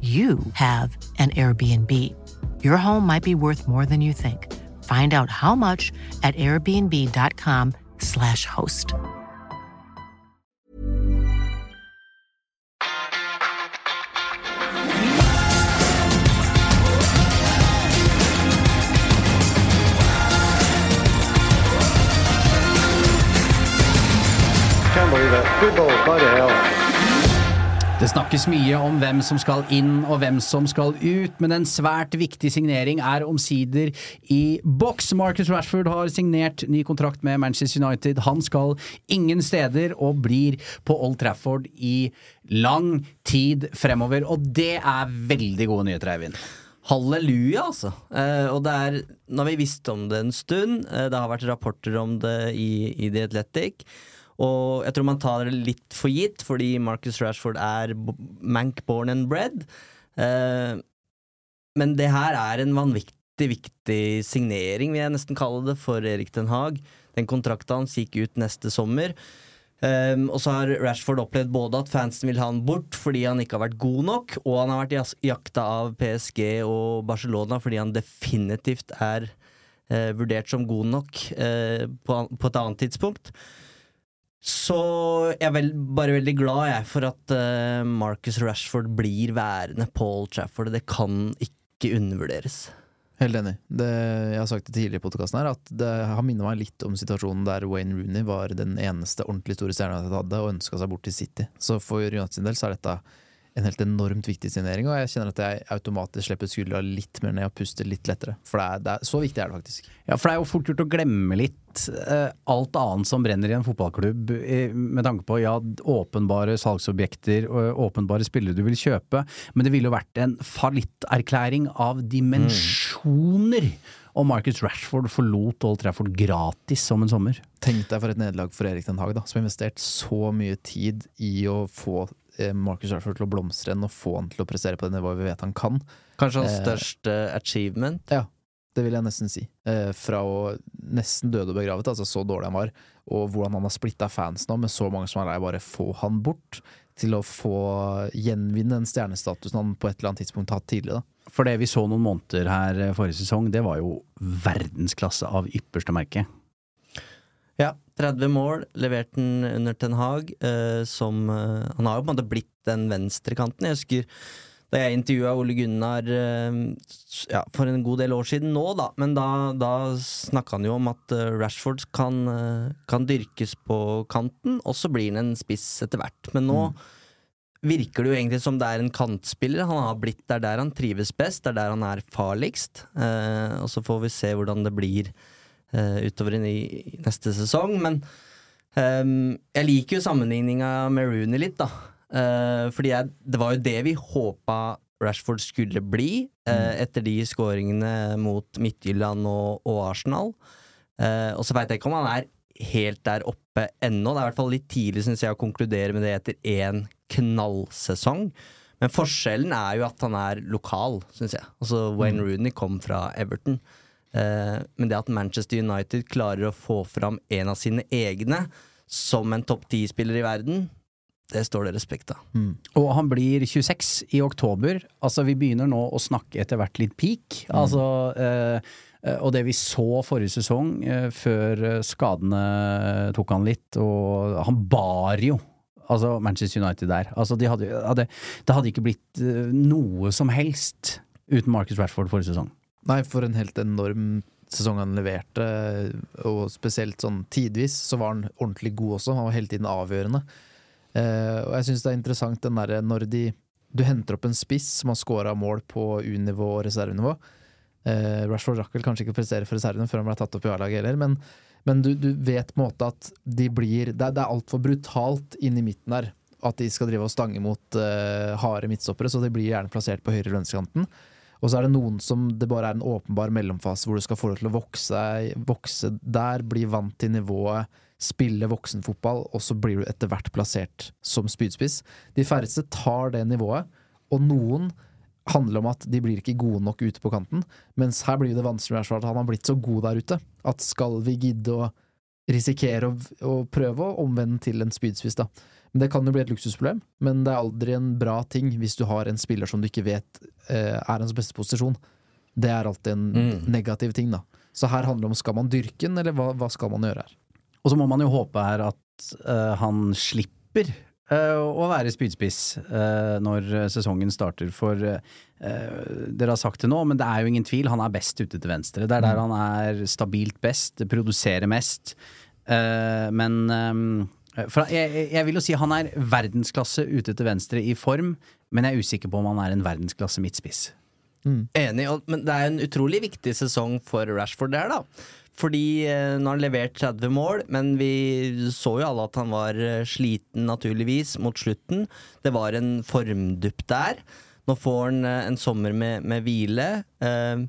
you have an Airbnb. Your home might be worth more than you think. Find out how much at airbnb.com/slash host. Can't believe it. Football, bloody hell. Det snakkes mye om hvem som skal inn og hvem som skal ut, men en svært viktig signering er omsider i boks. Marcus Rashford har signert ny kontrakt med Manchester United. Han skal ingen steder og blir på Old Trafford i lang tid fremover, og det er veldig gode nyheter, Eivind. Halleluja, altså. Eh, og det er Nå har vi visst om det en stund. Eh, det har vært rapporter om det i, i The Athletic. Og jeg tror man tar det litt for gitt, fordi Marcus Rashford er Mank born and bred. Eh, men det her er en vanvittig viktig signering, vil jeg nesten kalle det, for Erik Den Haag. Den kontrakten hans gikk ut neste sommer. Um, og så har Rashford opplevd både at fansen vil ha han bort fordi han ikke har vært god nok, og han har vært jakta av PSG og Barcelona fordi han definitivt er uh, vurdert som god nok uh, på, på, et annet tidspunkt. Så jeg er vel, bare veldig glad jeg for at uh, Marcus Rashford blir værende Paul Trafford. Det kan ikke undervurderes. Helt enig. Det, jeg har sagt det tidligere i podkasten her, at det har minnet meg litt om situasjonen der Wayne Rooney var den eneste ordentlig store stjerna jeg hadde, og ønska seg bort til City. Så for United sin del så er dette en helt enormt viktig signering, og jeg kjenner at jeg automatisk slipper skuldra litt mer ned og puster litt lettere. For det er, det er, så viktig er det faktisk. Ja, for det er jo fort gjort å glemme litt eh, alt annet som brenner i en fotballklubb, uh, med tanke på ja, åpenbare salgsobjekter og åpenbare spillere du vil kjøpe, men det ville jo vært en fallitterklæring av dimensjoner. Mm. Og Marcus Rashford forlot Old Trafford gratis som en sommer. Tenk deg for et nederlag for Erik Den Haag, da, som har investert så mye tid i å få Eh, Marcus Rashford til å blomstre enn å få han til å prestere på det nivået vi vet han kan. Kanskje hans eh, største achievement? Ja, det vil jeg nesten si. Eh, fra å nesten døde og begravet, altså så dårlig han var, og hvordan han har splitta fans nå med så mange som er lei, bare få han bort. Til å få gjenvinne den stjernestatusen han på et eller annet tidspunkt har hatt tidligere. Da. For det vi så noen måneder her forrige sesong, det var jo verdensklasse av ypperste merke. Ja, 30 mål, levert den under Ten Hag, eh, som eh, Han har jo på en måte blitt den venstrekanten. Jeg husker da jeg intervjua Ole Gunnar eh, ja, for en god del år siden nå, da, men da, da snakka han jo om at eh, Rashford kan, eh, kan, dyrkes på kanten, og så blir han en spiss etter hvert. Men nå mm. virker det jo egentlig som det er en kantspiller. Han har blitt der der han trives best, det er der han er farligst. Eh, og så får vi se hvordan det blir utover i, neste sesong. Men um, jeg liker jo sammenligninga med Rooney litt, da. Uh, fordi jeg, det var jo det vi håpa Rashford skulle bli, uh, mm. etter de skåringene mot Midtjylland og, og Arsenal. og så veit jeg ikke om han er helt der oppe ennå. Det er i hvert fall litt tidlig synes jeg, å konkludere med det etter én knallsesong. Men forskjellen er jo at han er lokal, syns jeg. Altså Wayne mm. Rooney kom fra Everton. Eh, men det at Manchester United klarer å få fram en av sine egne som en topp ti-spiller i verden, det står det respekt av. Mm. Og han blir 26 i oktober. Altså, vi begynner nå å snakke etter hvert litt peak. Mm. Altså eh, og det vi så forrige sesong, eh, før skadene tok han litt, og han bar jo altså Manchester United der. Altså de hadde, hadde, det hadde ikke blitt eh, noe som helst uten Marcus Rashford forrige sesong. Nei, for en helt enorm sesong han leverte, og spesielt sånn tidvis så var han ordentlig god også. Han var hele tiden avgjørende. Eh, og jeg syns det er interessant den derre når de Du henter opp en spiss som har scora mål på U-nivå og reservenivå. Eh, Rashford rakk kanskje ikke å for reservene før han ble tatt opp i A-laget heller, men, men du, du vet på en måte at de blir Det det er altfor brutalt inn i midten der. At de skal drive og stange mot eh, harde midtstoppere, så de blir gjerne plassert på høyre- eller venstrekanten. Og så er det noen som det bare er en åpenbar mellomfase hvor du skal få lov til å vokse, vokse der, bli vant til nivået, spille voksenfotball, og så blir du etter hvert plassert som spydspiss. De færreste tar det nivået, og noen handler om at de blir ikke gode nok ute på kanten, mens her blir det vanskelig at han har blitt så god der ute at skal vi gidde å risikere å, å prøve å omvende til en spydspiss, da. Men Det kan jo bli et luksusproblem, men det er aldri en bra ting hvis du har en spiller som du ikke vet eh, er hans beste posisjon. Det er alltid en Mm. negativ ting, da. Så her handler det om skal man dyrke den, eller hva, hva skal man gjøre her? Og så må man jo håpe her at uh, han slipper å være spydspiss eh, når sesongen starter, for eh, dere har sagt det nå, men det er jo ingen tvil, han er best ute til venstre. Det er der han er stabilt best, produserer mest. Eh, men eh, for jeg, jeg vil jo si han er verdensklasse ute til venstre i form, men jeg er usikker på om han er en verdensklasse midtspiss. Enig, men det er en utrolig viktig sesong for Rashford der, da. Fordi eh, nå har han levert 30 mål, men vi så jo alle at han var eh, sliten, naturligvis, mot slutten. Det var en formdupp der. Nå får han eh, en sommer med, med hvile. Eh,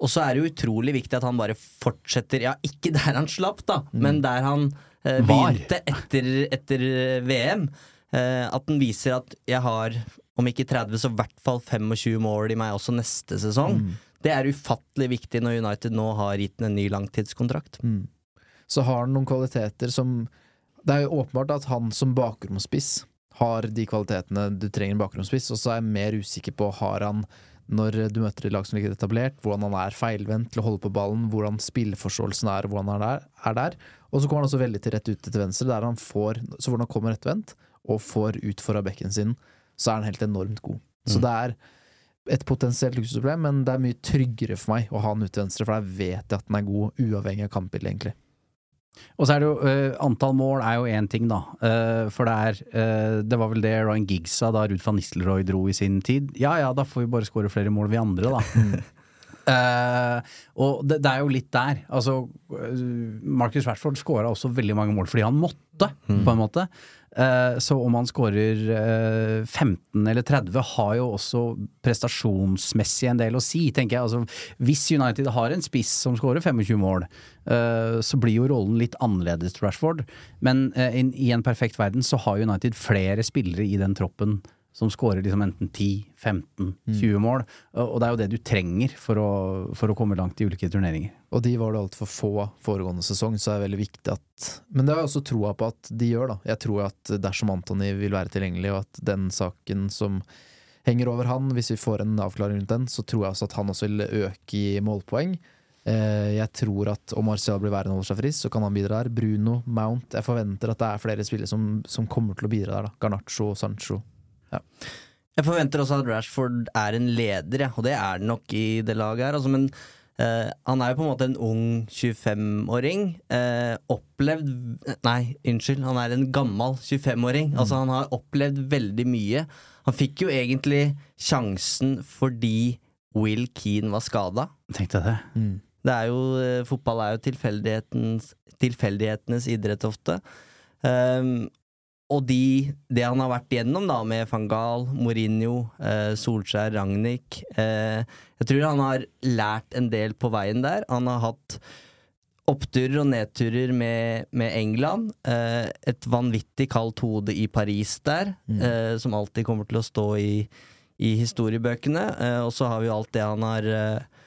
og så er det jo utrolig viktig at han bare fortsetter, ja, ikke der han slapp, da, men der han eh, begynte etter, etter VM. Eh, at han viser at jeg har, om ikke 30, så i hvert fall 25 mål i meg også neste sesong. Det er ufattelig viktig når United nå har gitt den en ny langtidskontrakt. så har han noen kvaliteter som Det er jo åpenbart at han som bakromspiss har de kvalitetene du trenger en bakromspiss, og så er jeg mer usikker på har han når du møter et lag som ligger etablert, hvordan han er feilvendt til å holde på ballen, hvordan spilleforståelsen er, hvordan han er, er der. Og så kommer han også veldig til rett ut til venstre, der han får Så hvordan han kommer rettvendt, og får ut fra bekken sin, så er han helt enormt god. Så det er et potensielt luksusproblem, men det er mye tryggere for meg å ha den ut til venstre, for der vet jeg at den er god, uavhengig av kampbildet, egentlig. Og så er det jo uh, Antall mål er jo én ting, da. Uh, for det er uh, Det var vel det Ryan Giggs sa da Ruud van Nistelrooy dro i sin tid. Ja ja, da får vi bare skåre flere mål, vi andre, da. Eh, og det, det er jo litt der. Altså, Marcus Rashford skåra også veldig mange mål fordi han måtte, på en måte. Eh, så om han skårer eh, 15 eller 30, har jo også prestasjonsmessig en del å si, tenker jeg. Altså, hvis United har en spiss som skårer 25 mål, eh, så blir jo rollen litt annerledes til Rashford. Men eh, i en perfekt verden så har United flere spillere i den troppen som skårer liksom enten 10, 15, 20 mål. Og og det er jo det du trenger for å, for å komme langt i ulike turneringer. Og de var det altfor få foregående sesong, så er det veldig viktig at Men det har jeg også troa på at de gjør, da. Jeg tror at dersom Antony vil være tilgjengelig, og at den saken som henger over han, hvis vi får en avklaring rundt den, så tror jeg også at han også vil øke i målpoeng. Eh, Jeg tror at om Marcial blir værende og holder seg frisk, så kan han bidra der. Bruno, Mount Jeg forventer at det er flere spillere som, som kommer til å bidra der. da Garnaccio, Sancho. Jeg forventer også at Rashford er en leder, ja, og det er han nok i det laget her. Altså, men uh, han er jo på en måte en ung 25-åring. Uh, opplevd Nei, unnskyld, han er en gammel 25-åring. Altså, han har opplevd veldig mye. Han fikk jo egentlig sjansen fordi Will Keane var skada. Tenkte jeg det. Det er jo, eh, fotball er jo tilfeldighetens, tilfeldighetenes idrett ofte. Ehm, og de, det han har vært igjennom da, med van Gaal, Mourinho, eh, Solskjær, Ragnhild eh, Jeg tror han har lært en del på veien der. Han har hatt oppturer og nedturer med, med England. Eh, et vanvittig kaldt hode i Paris der, eh, som alltid kommer til å stå i, i historiebøkene. Eh, og så har vi jo alt det han har eh,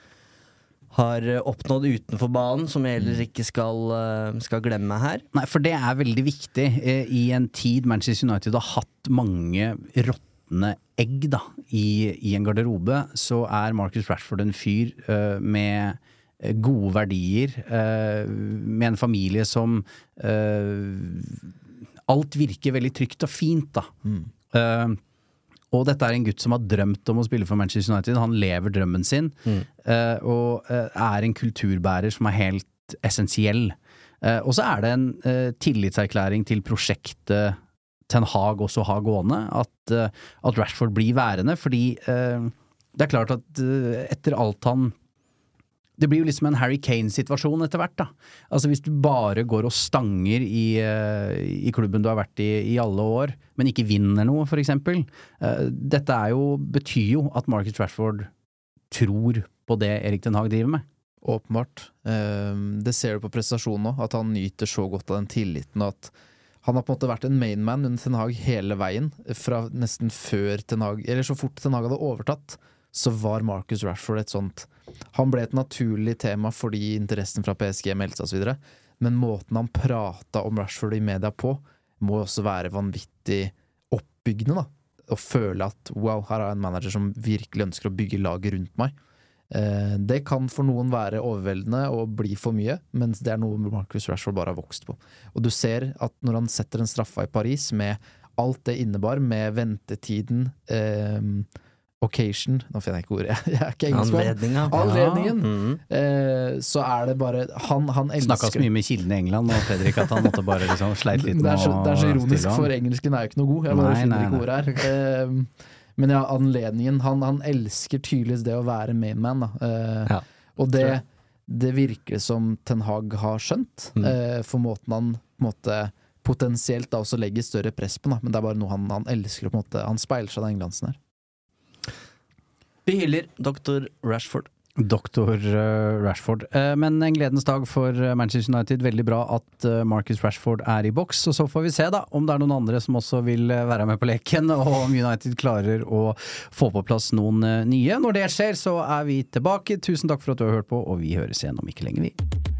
har eh, oppnådd utenfor banen, som jeg heller ikke skal, eh, skal glemme her. Nei, for det er veldig viktig eh, i en tid Manchester United har hatt mange råtne egg da, i, i en garderobe, så er Marcus Rashford en fyr uh, med gode verdier, uh, med en familie som uh, alt virker veldig trygt og fint, da. Eh, og dette er en gutt som har drømt om å spille for Manchester United. Han lever drømmen sin, eh, og eh, er en kulturbærer som er helt essensiell. Eh, og så er det en tillitserklæring til prosjektet Ten Hag også har gående, at, at Rashford blir værende, fordi det er klart at etter alt han det blir jo liksom en Harry Kane-situasjon etter hvert, da. Altså hvis du bare går og stanger i, eh, i klubben du har vært i i alle år, men ikke vinner noe, eksempel. Eh, dette jo, betyr jo at Marcus Rashford tror på det Erik Den Haag driver med. Åpenbart. Eh, Det ser du på prestasjonen òg, at han nyter så godt av den tilliten. og at han har på en måte vært en mainman under Ten Hag hele veien. Fra nesten før Ten Hag Eller så fort Ten Hag hadde overtatt, så var Marcus Rashford et sånt Han ble et naturlig tema fordi interessen fra PSG meldte seg osv. Men måten han prata om Rashford i media på, må også være vanvittig oppbyggende. da Å føle at wow, her har jeg en manager som virkelig ønsker å bygge laget rundt meg. Eh, Det kan for noen være overveldende og bli for mye, mens det er noe Marcus Rashford bare har vokst på. Og du ser at når han setter en straffa i Paris, med alt det innebar, med ventetiden, eh, occasion Nå finner jeg ikke ordet, jeg er ikke engelskmann. Anledninga. Anledningen. Mhm. Eh, så er det bare Han, han Snakka så mye med kildene i England og Fredrik at han måtte bare liksom sleit litt med er, så, det er så ironisk, for engelsken er jo ikke noe god. Jeg bare Nei, finner nei, ikke ordet her. Eh, men ja, anledningen. Han, han elsker tydeligvis det å være mainman. Da. Eh, Ja, og det, det virker som Ten Hag har skjønt, Mm. eh, for måten han på en måte, potensielt da også legger større press på. Da. Men det er bare noe han, han elsker. På en måte. Han speiler seg i den glansen her. Vi hyller doktor Rashford. Doktor eh, Rashford. Eh, men en gledens dag for eh, Manchester United. Veldig bra at Marcus Rashford er i boks. Og så får vi se da om det er noen andre som også vil være med på leken, og om United klarer å få på plass noen nye. Når det skjer, så er vi tilbake. Tusen takk for at du har hørt på, og vi høres igjen om ikke lenge, vi.